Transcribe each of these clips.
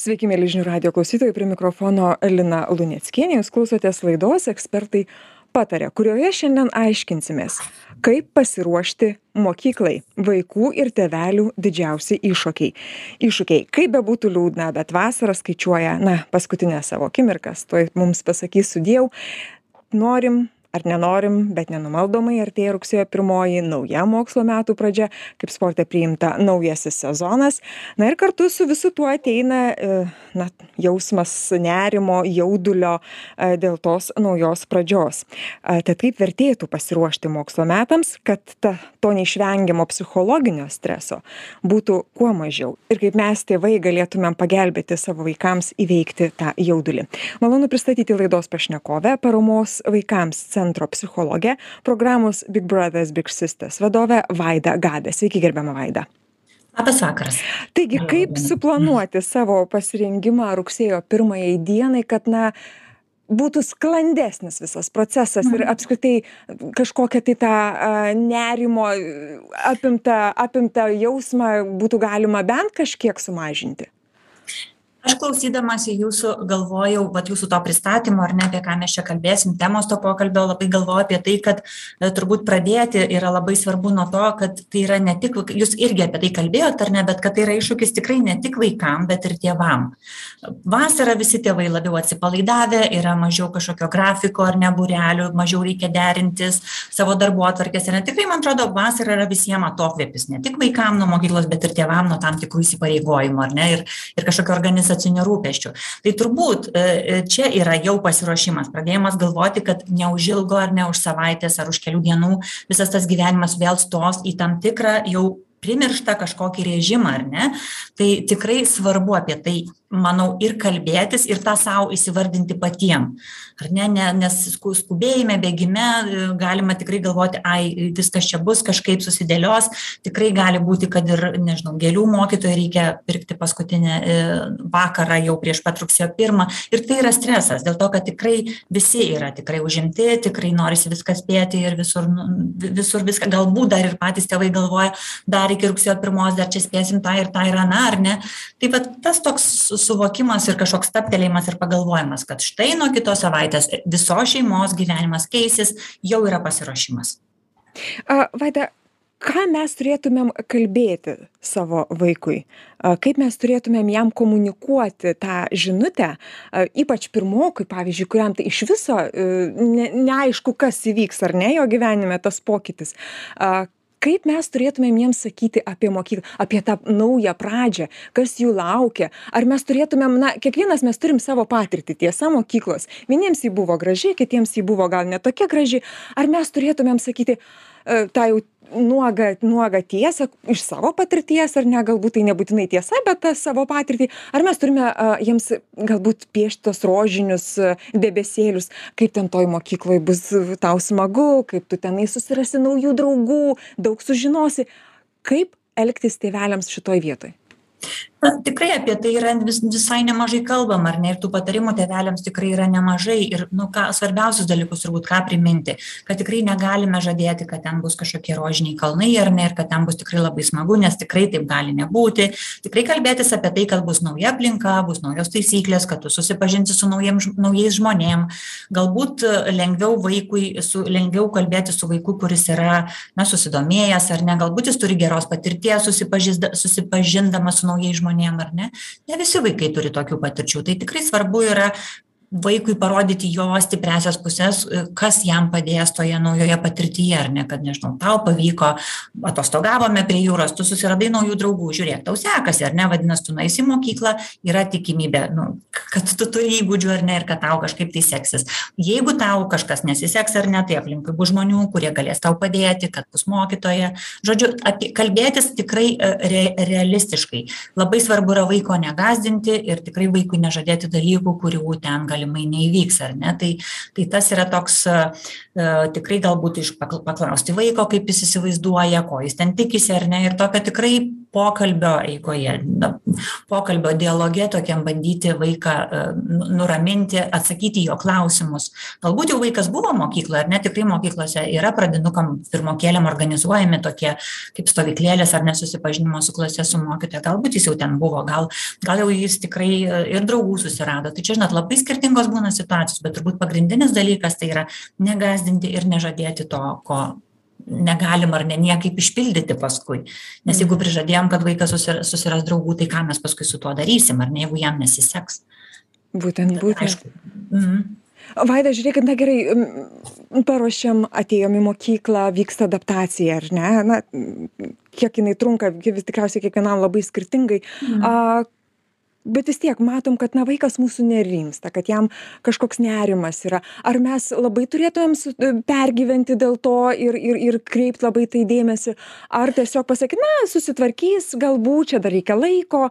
Sveiki, mėly žinių radio klausytojai, prie mikrofono Lina Lunieckienė. Jūs klausotės laidos ekspertai patarė, kurioje šiandien aiškinsimės, kaip pasiruošti mokyklai vaikų ir tevelių didžiausi iššūkiai. Iššūkiai, kaip bebūtų liūdna, bet vasara skaičiuoja, na, paskutinę savo akimirkas, tuoj mums pasakys sudėjau, norim ar nenorim bet nenumaldomai artėja rugsėjo pirmoji nauja mokslo metų pradžia kaip sporte priimta naujasis sezonas. Na ir kartu su visu tuo ateina e, na jausmas nerimo jaudulio e, dėl tos naujos pradžios. E, tad kaip vertėtų pasiruošti mokslo metams kad ta to neišvengiamo psichologinio streso būtų kuo mažiau? Ir kaip mes tėvai galėtumėm pagelbėti savo vaikams įveikti tą jaudulį? Malonu pristatyti laidos pašnekovę paramos vaikams centro psichologę programos big brothers big sisters vadovę vaidą gadę sveiki gerbiama vaida Labas vakaras. Taigi, kaip suplanuoti savo pasirengimą rugsėjo pirmajai dienai, kad, na, būtų sklandesnis visas procesas ir Mhm. apskritai kažkokią tai tą nerimo apimtą, apimtą jausmą būtų galima bent kažkiek sumažinti? Aš klausydamasi jūsų galvojau, vat jūsų to pristatymo, ar ne, apie ką mes čia kalbėsim, temos to pokalbio, labai galvoju apie tai, kad e, turbūt pradėti yra labai svarbu nuo to, kad tai yra ne tik, jūs irgi apie tai kalbėjote, ar ne, bet kad tai yra iššūkis tikrai ne tik vaikam, bet ir tėvam. Vasarą visi tėvai labiau atsipalaidavę, yra mažiau kažkokio grafiko ar neburelių, mažiau reikia derintis savo darbo atvarkės. Ir tikrai, man atrodo, vasara yra visiems atokvėpis, ne tik vaikam nuo mokyklos, bet ir tėvam nuo tam tikrų įsipareigojimų, ar ne, ir, ir kažkokio organizacinių rūpeščių. Tai turbūt e, e, čia yra jau pasiruošimas, pradėjimas galvoti, kad neužilgo ar ne už savaitės ar už kelių dienų visas tas gyvenimas vėl stos į tam tikrą jau primirštą kažkokį režimą, ar ne? Tai tikrai svarbu apie tai, manau, ir kalbėtis, ir tą savo įsivardinti patiem. Ar ne, ne nes skubėjime, bėgime galima tikrai galvoti, ai, viskas čia bus, kažkaip susidėlios, tikrai gali būti, kad ir, nežinau, gėlių mokytojai reikia pirkti paskutinę e, vakarą jau prieš pat rugsėjo pirmą. Ir tai yra stresas, dėl to, kad tikrai visi yra tikrai užimti, tikrai norisi viską spėti ir visur, nu, visur viską, galbūt dar ir patys tėvai galvoja, dar iki rugsėjo pirmos, dar čia spėsim tą ir tą ir aną, ar ne. Tai va tas toks suvokimas ir kažkoks staptelėjimas ir pagalvojimas, kad štai nuo kitos savaitės visos šeimos gyvenimas keisis, jau yra pasiruošimas. Vaida, ką mes turėtumėm kalbėti savo vaikui? Kaip mes turėtumėm jam komunikuoti tą žinutę, ypač pirmokui, pavyzdžiui, kuriam tai iš viso e, ne, neaišku, kas įvyks ar ne jo gyvenime tas pokytis. Kaip mes turėtumėm jiems sakyti apie mokyklą apie tą naują pradžią kas jų laukia? Ar mes turėtumėm na kiekvienas mes turim savo patirtį tiesa mokyklos. Vieniems ji buvo graži kitiems ji buvo gal ne tokia graži. Ar mes turėtumėm sakyti e, tą jau nuogą nuogą tiesą iš savo patirties ar ne galbūt tai nebūtinai tiesa bet tą savo patirtį. Ar mes turime jiems galbūt piešt tuos rožinius debesėlius kaip ten toj mokykloj bus tau smagu kaip tu tenai susirasi naujų draugų daug sužinosi. Kaip elgtis tėveliams šitoj vietoj Na, tikrai apie tai yra vis, visai nemažai kalbam, ar ne, ir tų patarimų tėveliams tikrai yra nemažai. Ir, nu, ką, svarbiausius dalykus turbūt ką priminti, kad tikrai negalime žadėti, kad ten bus kažkokie rožiniai kalnai, ar ne, ir kad ten bus tikrai labai smagu, nes tikrai taip gali nebūti. Tikrai kalbėtis apie tai, kad bus nauja aplinka, bus naujos taisyklės, kad tu susipažinsi su naujiem, naujais žmonėm. Galbūt lengviau vaikui, su, lengviau kalbėti su vaiku, kuris yra, na, susidomėjęs, ar ne, galbūt jis turi geros patirties susipažindamas su naujais žmonėmis žmonėm ar ne? Ne visi vaikai turi tokių patirčių. Tai tikrai svarbu yra vaikui parodyti jo stipriąsias puses kas jam padės toje naujoje patirtyje ar ne kad nežinau tau pavyko atostogavome prie jūros tu susiradai naujų draugų žiūrėk tau sekasi ar ne vadinas tu nueisi į mokyklą yra tikimybė nu kad tu turi įgūdžių ar ne ir kad tau kažkaip tai seksis. Jeigu tau kažkas nesiseks ar ne tai aplinkui bus žmonių kurie galės tau padėti kad bus mokytoja. Žodžiu apie kalbėtis tikrai re realistiškai. Labai svarbu yra vaiko negąsdinti ir tikrai vaikui nežadėti dalykų kurių ten galimai neįvyks ar ne? Tai tai tas yra toks tikrai galbūt iš paklausti vaiko kaip jis įsivaizduoja ko jis ten tikisi ar ne? Ir tokio tikrai pokalbio eigoje na pokalbio dialoge tokiam bandyti vaiką nu nuraminti atsakyti į jo klausimus. Galbūt jau vaikas buvo mokykloj ar ne tikrai mokyklose yra pradinukam pirmokėliam organizuojami tokie kaip stovyklėlės ar ne susipažinimo su klase su mokytoja. Galbūt jis jau ten buvo gal gal jau jis tikrai ir draugų susirado. Tai čia žinot labai skirtingos būna situacijos bet turbūt pagrindinis dalykas tai yra negąsdinti ir nežadėti to ko negalim ar ne niekaip išpildyti paskui nes jeigu prižadėjom kad vaikas susi susiras draugų tai ką mes paskui su tuo darysim ar ne jeigu jam nesiseks būtent būtent mhm. Vaida, žiūrėkit, na gerai, paruošėm, atėjom į mokyklą, vyksta adaptacija, ar ne? Na, kiek jinai trunka, vis tikriausiai kiekvienam labai skirtingai. Mhm. A, bet vis tiek matom kad na vaikas mūsų nerimsta kad jam kažkoks nerimas yra. Ar mes labai turėtumėm su e, pergyventi dėl to ir ir ir kreipt labai į tai dėmesį? Ar tiesiog pasakyt na susitvarkys galbūt čia dar reikia laiko.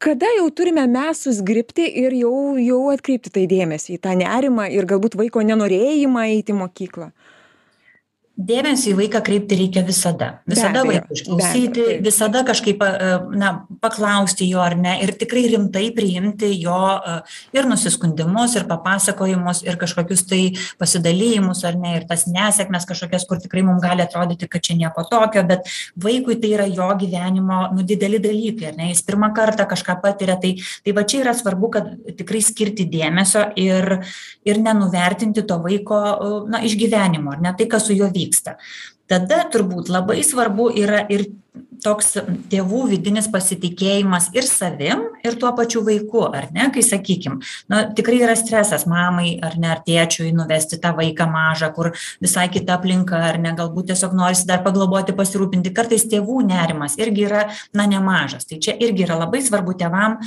Kada jau turime mes susizgribti ir jau jau atkreipti tai dėmesį į tą nerimą ir galbūt vaiko nenorėjimą eit į mokyklą dėmesį į vaiką kreipti reikia visada. Visada vaiką išklausyti visada kažkaip na paklausti jo ar ne ir tikrai rimtai priimti jo ir nusiskundimus ir papasakojimus ir kažkokius tai pasidalijimus ar ne ir tas nesėkmes kažkokias kur tikrai mum gali atrodyti kad čia nieko tokio bet vaikui tai yra jo gyvenimo nu dideli dalykai ar ne jis pirmą kartą kažką patiria tai tai va čia yra svarbu kad tikrai skirti dėmesio ir ir nenuvertinti to vaiko na išgyvenimo ar ne tai kas su juo vyksta vyksta. Tada turbūt labai svarbu yra ir toks tėvų vidinis pasitikėjimas ir savim ir tuo pačiu vaiku ar ne kai sakykim na tikrai yra stresas mamai ar ne ar tėčiui nuvesti tą vaiką mažą kur visai kita aplinka ar ne galbūt tiesiog norisi dar pagloboti pasirūpinti. Kartais tėvų nerimas irgi yra na nemažas. Tai čia irgi yra labai svarbu tėvam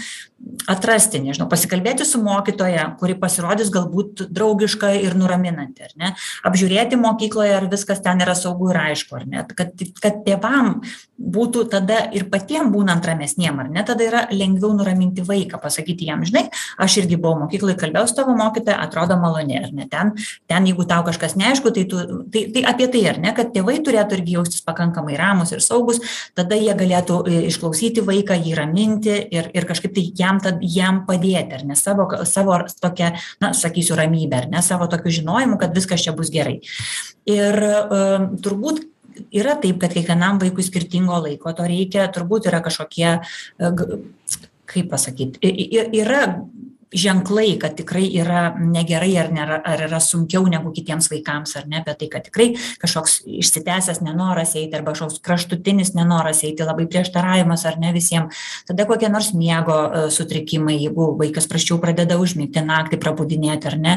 atrasti nežinau pasikalbėti su mokytoja kuri pasirodys galbūt draugiška ir nuraminanti ar ne apžiūrėti mokykloje ar viskas ten yra saugu ir aišku ar ne kad kad tėvam būtų tada ir patiem būnant ramesniem ar ne tada yra lengviau nuraminti vaiką pasakyti jam žinai aš irgi buvau mokykloj kalbėjau su tavo mokytoja atrodo maloni ar ne? Ten ten jeigu tau kažkas neaišku tai tu tai tai apie tai ar ne? Kad tėvai turėtų irgi jaustis pakankamai ramūs ir saugūs tada jie galėtų e, išklausyti vaiką jį raminti ir ir kažkaip tai jam tad jam padėti ar ne? Savo savo tokia na sakysiu ramybe ar ne? Savo tokiu žinojimu kad viskas čia bus gerai. Ir e, turbūt yra taip kad kiekvienam vaikui skirtingo laiko to reikia turbūt yra kažkokie e, kaip pasakyt yra ženklai kad tikrai yra negerai ar nėra ar yra sunkiau negu kitiems vaikams ar ne apie tai kad tikrai kažkoks išsitęsęs nenoras eiti arba kažkoks kraštutinis nenoras eiti labai prieštaravimas ar ne visiem. Tada kokie nors miego e, sutrikimai jeigu vaikas prasčiau pradeda užmigti naktį prabudinėti ar ne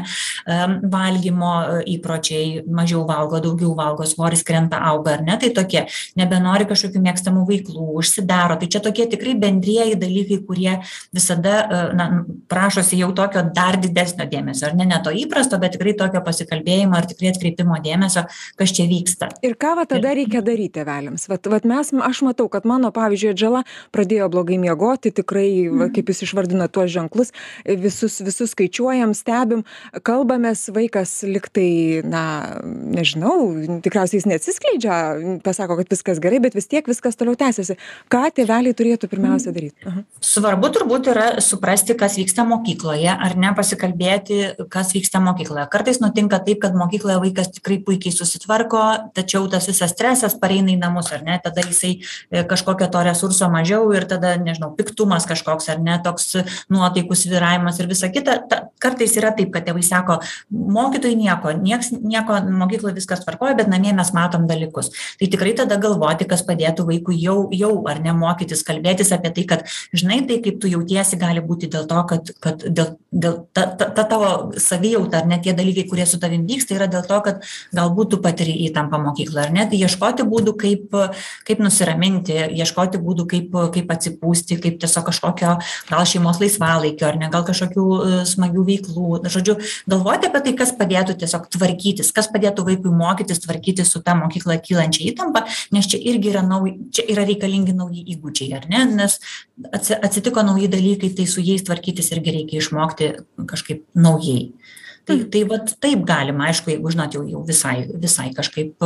valgymo e, įpročiai mažiau valgo daugiau valgo svoris krenta auga ar ne tai tokie nebenori kažkokių mėgstamų veiklų užsidaro. Tai čia tokie tikrai bendrieji dalykai kurie visada e, na prašosi norisi jau tokio dar didesnio dėmesio ar ne ne to įprasto bet tikrai tokio pasikalbėjimo ir tikrai atkreipimo dėmesio kas čia vyksta. Ir ką va tada reikia daryt tėveliams? Vat vat mes aš matau kad mano pavyzdžiui atžala pradėjo blogai miegoti tikrai va mhm. kaip jūs išvardinot tuos ženklus visus visus skaičiuojam stebim kalbamės vaikas lyg tai na nežinau tikriausiai jis neatsiskleidžia pasako kad viskas gerai bet vis tiek viskas toliau tęsiasi. Ką tėveliai turėtų pirmiausia mhm. svarbu turbūt yra suprasti kas vyksta mokykloj mokykloje ar ne pasikalbėti kas vyksta mokykloje. Kartais nutinka taip kad mokykloje vaikas tikrai puikiai susitvarko tačiau tas visas stresas pareina į namus ar ne tada jisai e, kažkokio to resurso mažiau ir tada nežinau piktumas kažkoks ar ne toks nuotaikų svyravimas ir visa kita. Ta kartais yra taip kad tėvai sako mokytojai nieko nieks nieko mokykloj viskas tvarkoj bet namie mes matom dalykus. Tai tikrai tada galvoti kas padėtų vaikui jau jau ar ne mokytis kalbėtis apie tai kad žinai tai kaip tu jautiesi gali būti dėl to kad kad dėl dėl ta ta ta tavo savijauta ar ne tie dalykai kurie su tavim vyksta yra dėl to kad galbūt tu patiri įtampą mokykloj ar ne? Tai ieškoti būdų kaip kaip nusiraminti ieškoti būdų kaip kaip atsipūsti kaip tiesiog kažkokio gal šeimos laisvalaikio ar ne gal kažkokių e, smagių veiklų. Žodžiu galvoti apie tai kas padėtų tiesiog tvarkytis kas padėtų vaikui mokytis tvarkytis su ta mokykloje kylančia įtampa nes čia irgi yra nauj čia yra reikalingi nauji įgūdžiai ar ne? Nes atsi atsitiko nauji dalykai tai su jais tvarkytis irgi reikia išmokti kažkaip naujai tai tai vat taip galima. Aišku jeigu žinot jau jau visai visai kažkaip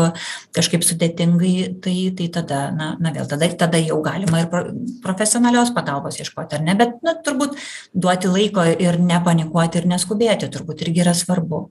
kažkaip sudėtingai tai tai tada na na vėl tada tada jau galima ir pro profesionalios pagalbos ieškoti ar ne? Bet na turbūt duoti laiko ir nepanikuoti ir neskubėti turbūt irgi yra svarbu.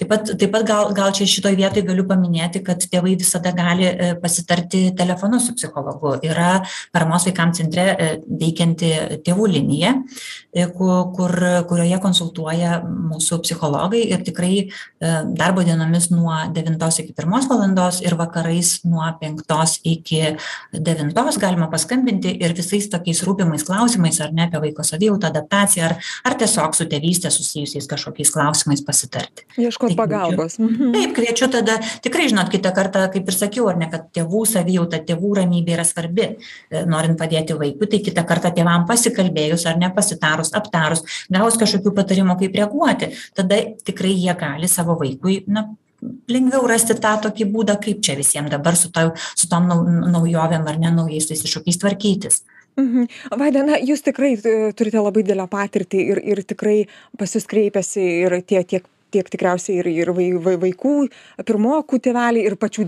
Taip pat taip pat gal gal čia šitoj vietoj galiu paminėti kad tėvai visada gali e, pasitarti telefonu su psichologu. Yra paramos vaikams centre e, veikianti tėvų linija e, kur kurioje konsultuoja mūsų psichologai psichologai ir tikrai e, darbo dienomis nuo devintos iki pirmos valandos ir vakarais nuo penktos iki devintos galima paskambinti ir visais tokiais rūpimais klausimais ar ne apie vaiko savijautą adaptaciją ar ar tiesiog su tėvyste susijusiais kažkokiais klausimais pasitarti. Ieškot pagalbos. mhm. taip kviečiu tada tikrai žinot kitą kartą kaip ir sakiau ar ne kad tėvų savijauta tėvų ramybė yra svarbi e, norint padėti vaikui tai kitą kartą tėvam pasikalbėjus ar ne pasitarus aptarus gavus kažkokių patarimų kaip reaguoti. Tada tikrai jie gali savo vaikui na lengviau rasti tą tokį būdą kaip čia visiem dabar su tau su tom nau naujovėm ar ne naujais tais iššūkiais tvarkytis Mhm. Vaida, na, jūs tikrai e, turite labai didelę patirtį ir, ir tikrai pas jūs kreipiasi ir tie tiek tiek tikriausiai ir ir vai vai vaikų pirmokų tėveliai ir pačių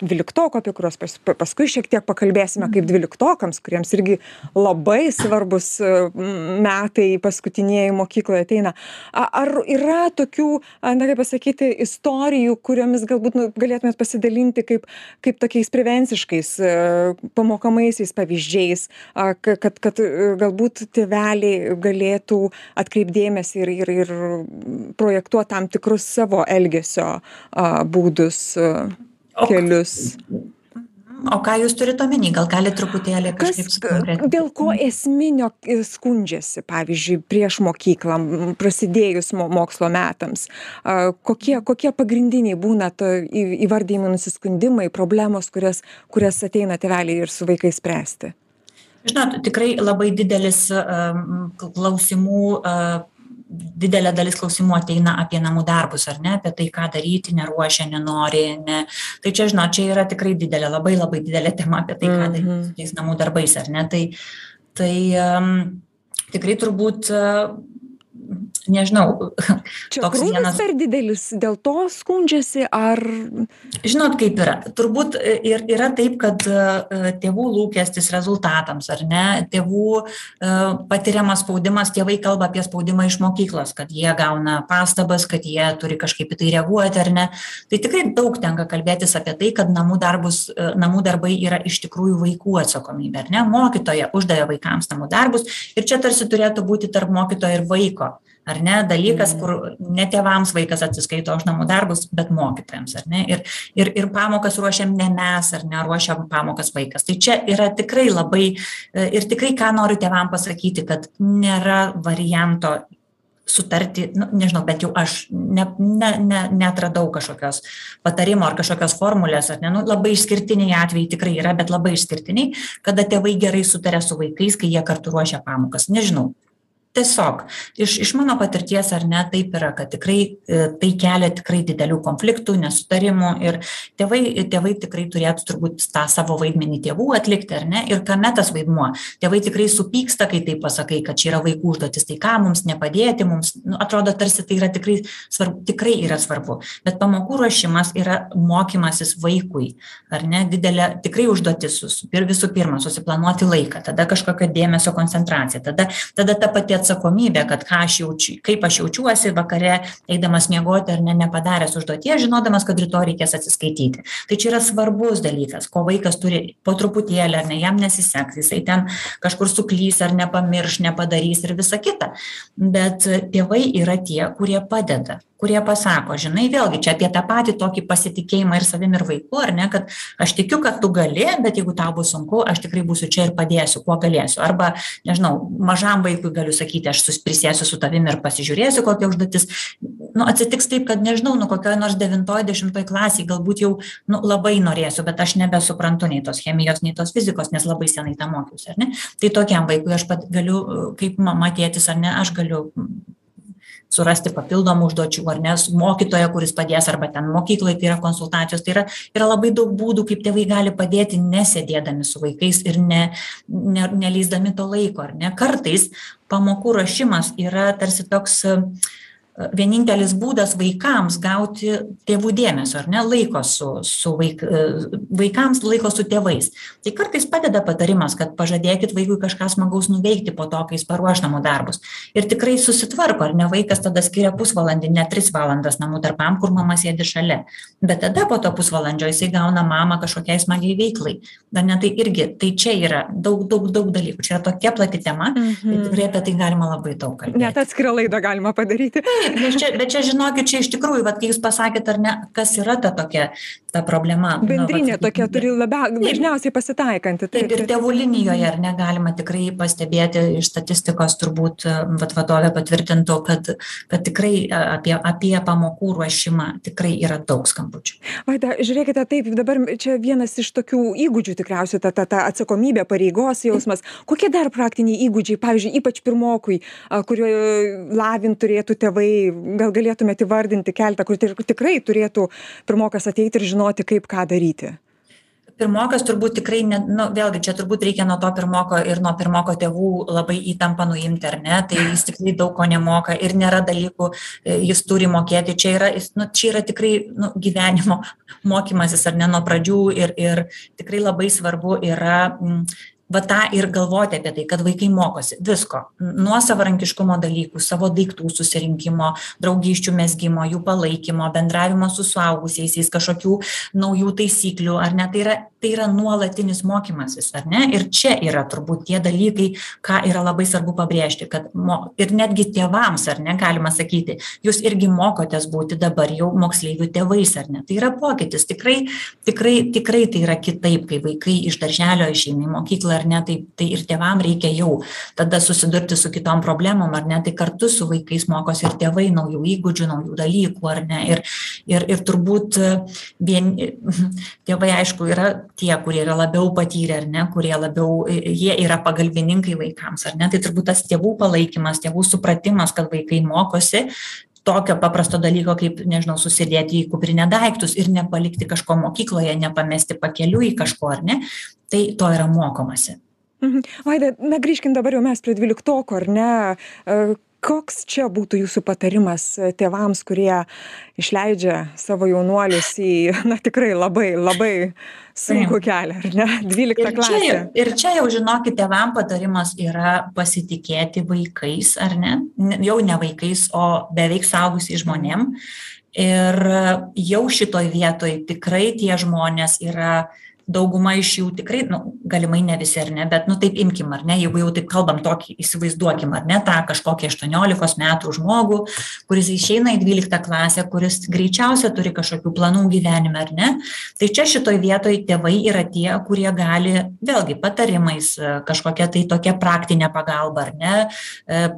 dvyliktokų apie kuriuos pas paskui šiek tiek pakalbėsime kaip dvyliktokams kuriems irgi labai svarbūs e, metai paskutinieji mokykloje ateina. A ar yra tokių na kaip pasakyti istorijų kuriomis galbūt nu galėtumėt pasidalinti kaip kaip tokiais prevenciškais e, pamokomaisiais pavyzdžiais a kad kad e, galbūt tėveliai galėtų atkreipt dėmesį ir ir ir projektuot tam tikrus savo elgesio būdus, kelius. O ką jūs turite omeny? Gal galite truputėlį kažkaip sukonkretinti? Dėl ko esminio skundžiasi, pavyzdžiui, prieš mokyklą, prasidėjus mokslo metams? Kokie, kokie pagrindiniai būna to įvardymai nusiskundimai, problemos, kurias, kurias ateina teveliai ir su vaikais spręsti? Žinot, tikrai labai didelis klausimų didelė dalis klausimų ateina apie namų darbus ar ne apie tai ką daryti neruošia nenori ne. Tai čia žinot čia yra tikrai didelė labai labai didelė tema apie tai ką daryti su tais namų darbais ar ne. Tai tai um, tikrai turbūt uh, nežinau. Čia toks vienas. per didelis, dėl to skundžiasi ar. Žinot, kaip yra. Turbūt e, ir yra taip, kad e, tėvų lūkestis rezultatams, ar ne, tėvų e, patiriamas spaudimas, tėvai kalba apie spaudimą iš mokyklos, kad jie gauna pastabas, kad jie turi kažkaip į tai reaguoti, ar ne. Tai tikrai daug tenka kalbėtis apie tai, kad namų, darbus, namų darbai yra iš tikrųjų vaikų atsakomybė, ar ne. Mokytoja uždavė vaikams namų darbus ir čia tarsi turėtų būti tarp mokytojo ir vaiko ar ne dalykas kur ne tėvams vaikas atsiskaito už namų darbus bet mokytojams ar ne ir ir ir pamokas ruošiam ne mes ar ne ruošia pamokas vaikas. Tai čia yra tikrai labai e, ir tikrai ką noriu tėvam pasakyti kad nėra varianto sutarti nu nežinau bent jau aš ne ne ne neatradau kažkokios patarimo ar kažkokios formulės ar ne nu labai išskirtiniai atvejai tikrai yra bet labai išskirtiniai kada tėvai gerai sutaria su vaikais kai jie kartu ruošia pamokas. Nežinau tiesiog iš iš mano patirties ar ne taip yra kad tikrai e, tai kelia tikrai didelių konfliktų nesutarimų ir tėvai tėvai tikrai turėtų turbūt tą savo vaidmenį tėvų atlikti ar ne? Ir kame tas vaidmuo? Tėvai tikrai supyksta kai taip pasakai kad čia yra vaikų užduotis tai ką mums nepadėti mums nu atrodo tarsi tai yra tikrai svarbu tikrai yra svarbu. Bet pamokų ruošimas yra mokymasis vaikui ar ne? Didelė tikrai užduotis visų pirma susiplanuoti laiką tada kažkokio dėmesio koncentracija tada tada ta pati atsakomybė kad ką aš jaučiu kaip aš jaučiuosi vakare eidamas miegoti ar ne nepadaręs užduoties žinodamas kad rytoj reikės atsiskaityti. Tai čia yra svarbus dalykas ko vaikas turi po truputėlį ar ne jam nesiseks jisai ten kažkur suklys ar nepamirš nepadarys ir visa kita. Bet tėvai yra tie kurie padeda kurie pasako žinai vėlgi čia apie tą patį tokį pasitikėjimą ir savim ir vaiku ar ne kad aš tikiu kad tu gali bet jeigu tau bus sunku aš tikrai būsiu čia ir padėsiu kuo galėsiu. Arba nežinau mažam vaikui galiu sakyti aš sus prisėsiu su tavim ir pasižiūrėsiu kokia užduotis. Nu atsitiks taip kad nežinau nu kokioj nors devintoj dešimtoj klasėj galbūt jau nu labai norėsiu bet aš nebesuprantu nei tos chemijos nei tos fizikos nes labai senai tą mokiausi ar ne? Tai tokiam vaikui aš pat galiu kaip mama tėtis ar ne aš galiu surasti papildomų užduočių ar ne mokytoją kuris padės arba ten mokykloj kai yra konsultacijos. Tai yra yra labai daug būdų kaip tėvai gali padėti nesėdėdami su vaikais ir ne ne neleisdami to laiko ar ne. Kartais pamokų ruošimas yra tarsi toks vienintelis būdas vaikams gauti tėvų dėmesio ar ne laiko su su vaik vaikams laiko su tėvais. Tai kartais padeda patarimas kad pažadėkit vaikui kažką smagaus nuveikti po to kai jis paruoš namų darbus. Ir tikrai susitvarko ar ne vaikas tada skiria pusvalandį ne tris valandas namų darbam kur mama sėdi šalia. Bet tada po to pusvalandžio jisai gauna mamą kažkokiai smagiai veiklai. Ar ne tai irgi tai čia yra daug daug daug dalykų. Čia yra tokia plati tema. Tai tikrai apie tai galima labai daug kalbėti. Net atskirą laidą galima padaryti. Taip bet čia bet čia žinokit čia iš tikrųjų vat kai jūs pasakėt ar ne kas yra ta tokia ta problema bendrinė tokia turi labia dažniausiai pasitaikanti taip ir tėvų linijoje ar ne galima tikrai pastebėti iš statistikos turbūt vat vadovė patvirtintų kad kad tikrai apie apie pamokų ruošimą tikrai yra daug skambučių. Vaida žiūrėkite taip dabar čia vienas iš tokių įgūdžių tikriausiai ta ta ta atsakomybė pareigos jausmas. Kokie dar praktiniai įgūdžiai pavyzdžiui ypač pirmokui kurio lavint turėtų tėvai gal galėtumėt įvardinti keletą kur tikrai turėtų pirmokas ateiti ir žinoti kaip ką daryti? Pirmokas turbūt tikrai ne nu vėlgi čia turbūt reikia nuo to pirmoko ir nuo pirmoko tėvų labai įtampą nuimti ar ne? Tai jis tikrai daug ko nemoka ir nėra dalykų jis turi mokėti. Čia yra nu čia yra tikrai nu gyvenimo mokymasis ar ne nuo pradžių ir ir tikrai labai svarbu yra va tą ir galvoti apie tai kad vaikai mokosi visko. Nuo savarankiškumo dalykų savo daiktų susirinkimo draugysčių mezgimo jų palaikymo bendravimo su suaugusiaisiais kažkokių naujų taisyklių ar ne? Tai yra tai yra nuolatinis mokymasis ar ne? Ir čia yra turbūt tie dalykai ką yra labai svarbu pabrėžti kad mo ir netgi tėvams ar ne galima sakyti jūs irgi mokotės būti dabar jau moksleivių tėvais ar ne? Tai yra pokytis. Tikrai tikrai tikrai tai yra kitaip kai vaikai iš darželio išeina į mokyklą ar ne tai tai ir tėvam reikia jau tada susidurti su kitom problemom ar ne tai kartu su vaikais mokosi ir tėvai naujų įgūdžių naujų dalykų ar ne ir ir ir turbūt vien tėvai aišku yra tie kurie yra labiau patyrę ar ne kurie labiau jie yra pagalbininkai vaikams ar ne tai turbūt tas tėvų palaikymas tėvų supratimas kad vaikai mokosi tokio paprasto dalyko kaip nežinau susidėti į kuprinę daiktus ir nepalikti kažko mokykloje nepamesti pakeliui kažko ar ne tai to yra mokomasi. Mhm. Vaida na grįžkim dabar jau mes prie dvyliktokų ar ne koks čia būtų jūsų patarimas tėvams kurie išleidžia savo jaunuolius į na tikrai labai labai sunkų kelią ar ne? Dvylikta klasė ir čia jau žinokit tėvam patarimas yra pasitikėti vaikais ar ne? Jau ne vaikais o beveik suaugusiais žmonėm. Ir jau šitoj vietoj tikrai tie žmonės yra dauguma iš jų tikrai nu galimai ne visi ar ne bet nu taip imkim ar ne jeigu jau taip kalbam tokį įsivaizduokim ar ne tą kažkokį aštuoniolikos metų žmogų kuris išeina į dvyliktą klasę kuris greičiausia turi kažkokių planų gyvenime ar ne tai čia šitoj vietoj tėvai yra tie kurie gali vėlgi patarimais kažkokia tai tokia praktine pagalba ar ne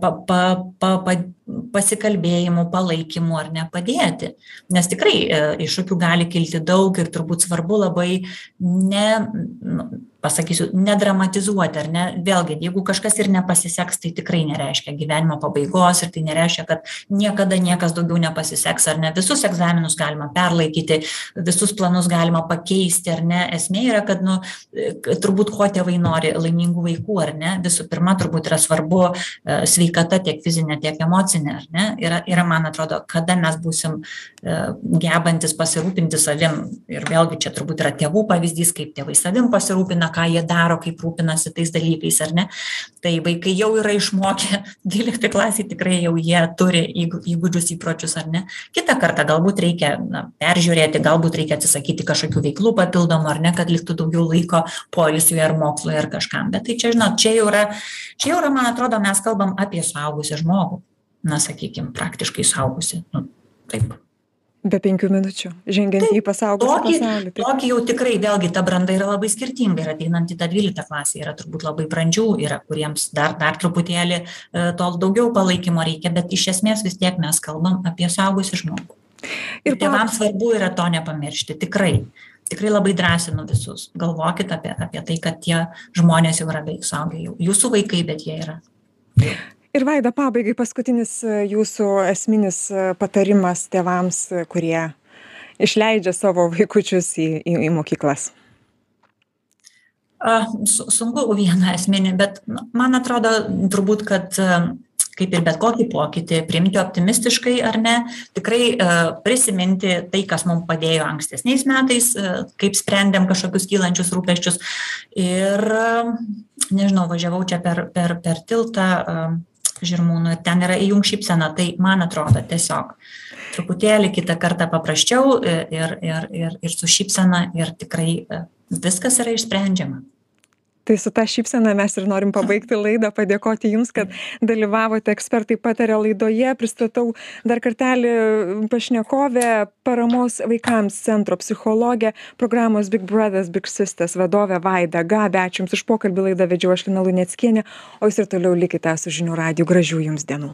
pa pa pa pa pasikalbėjimu palaikymu ar ne padėti. Nes tikrai iššūkių gali kilti daug ir turbūt svarbu labai ne nu pasakysiu nedramatizuoti ar ne? Vėlgi jeigu kažkas ir nepasiseks tai tikrai nereiškia gyvenimo pabaigos ir tai nereiškia kad niekada niekas daugiau nepasiseks ar ne? Visus egzaminus galima perlaikyti visus planus galima pakeisti ar ne? Esmė yra kad nu turbūt ko tėvai nori laimingų vaikų ar ne? Visų pirma turbūt yra svarbu sveikata tiek fizinė tiek emocinė ar ne? Yra yra man atrodo kada mes būsim gebantys pasirūpinti savim. Ir vėlgi čia turbūt yra tėvų pavyzdys kaip tėvai savim pasirūpina ką jie daro kaip rūpinasi tais dalykais ar ne? Tai vaikai jau yra išmokę dvyliktoj klasėj tikrai jau jie turi įgū įgūdžius įpročius ar ne? Kitą kartą galbūt reikia na peržiūrėti galbūt reikia atsisakyti kažkokių veiklų papildomų ar ne kad liktų daugiau laiko poilsiui ar mokslui ar kažkam. Bet tai čia žinot čia jau yra čia jau yra man atrodo mes kalbam apie suaugusį žmogų. Na sakykim praktiškai suaugusį. Nu taip be penkių minučių žengiant į pasaugusį pasaulį. Tokį jau tikrai vėlgi ta branda yra labai skirtinga ir ateinant į tą dvyliktą klasę yra turbūt labai brandžių yra kuriems dar dar truputėlį to daugiau palaikymo reikia bet iš esmės vis tiek mes kalbam apie suaugusį žmogų. Ir tėvams svarbu yra to nepamiršti tikrai. Tikrai labai drąsinu visus. Galvokit apie apie tai kad tie žmonės jau yra beveik suaugę jau jūsų vaikai bet jie yra ir vaida pabaigai paskutinis jūsų esminis patarimas tėvams kurie išleidžia savo vaikučius į į į mokyklas. Sunku vieną esminį bet man atrodo turbūt kad kaip ir bet kokį pokytį priimti optimistiškai ar ne tikrai prisiminti tai kas mum padėjo ankstesniais metais kaip sprendėm kažkokius kylančius rūpesčius. Ir nežinau važiavau čia per per per tiltą žirmūnų ir ten yra įjunk šypseną. Tai man atrodo tiesiog truputėlį kitą kartą paprasčiau ir ir ir ir su šypsena ir tikrai viskas yra išsprendžiama tai su ta šypsena mes ir norim pabaigti laidą padėkoti jums kad dalyvavote ekspertai pataria laidoje pristatau dar kartelį pašnekovę paramos vaikams centro psichologė programos big brothers big sisters vadovė vaida gabė ačiū jums už pokalbį laidą vedžiau aš lina luneckienė o jūs ir toliau likite su žinių radiju. Gražių jums dienų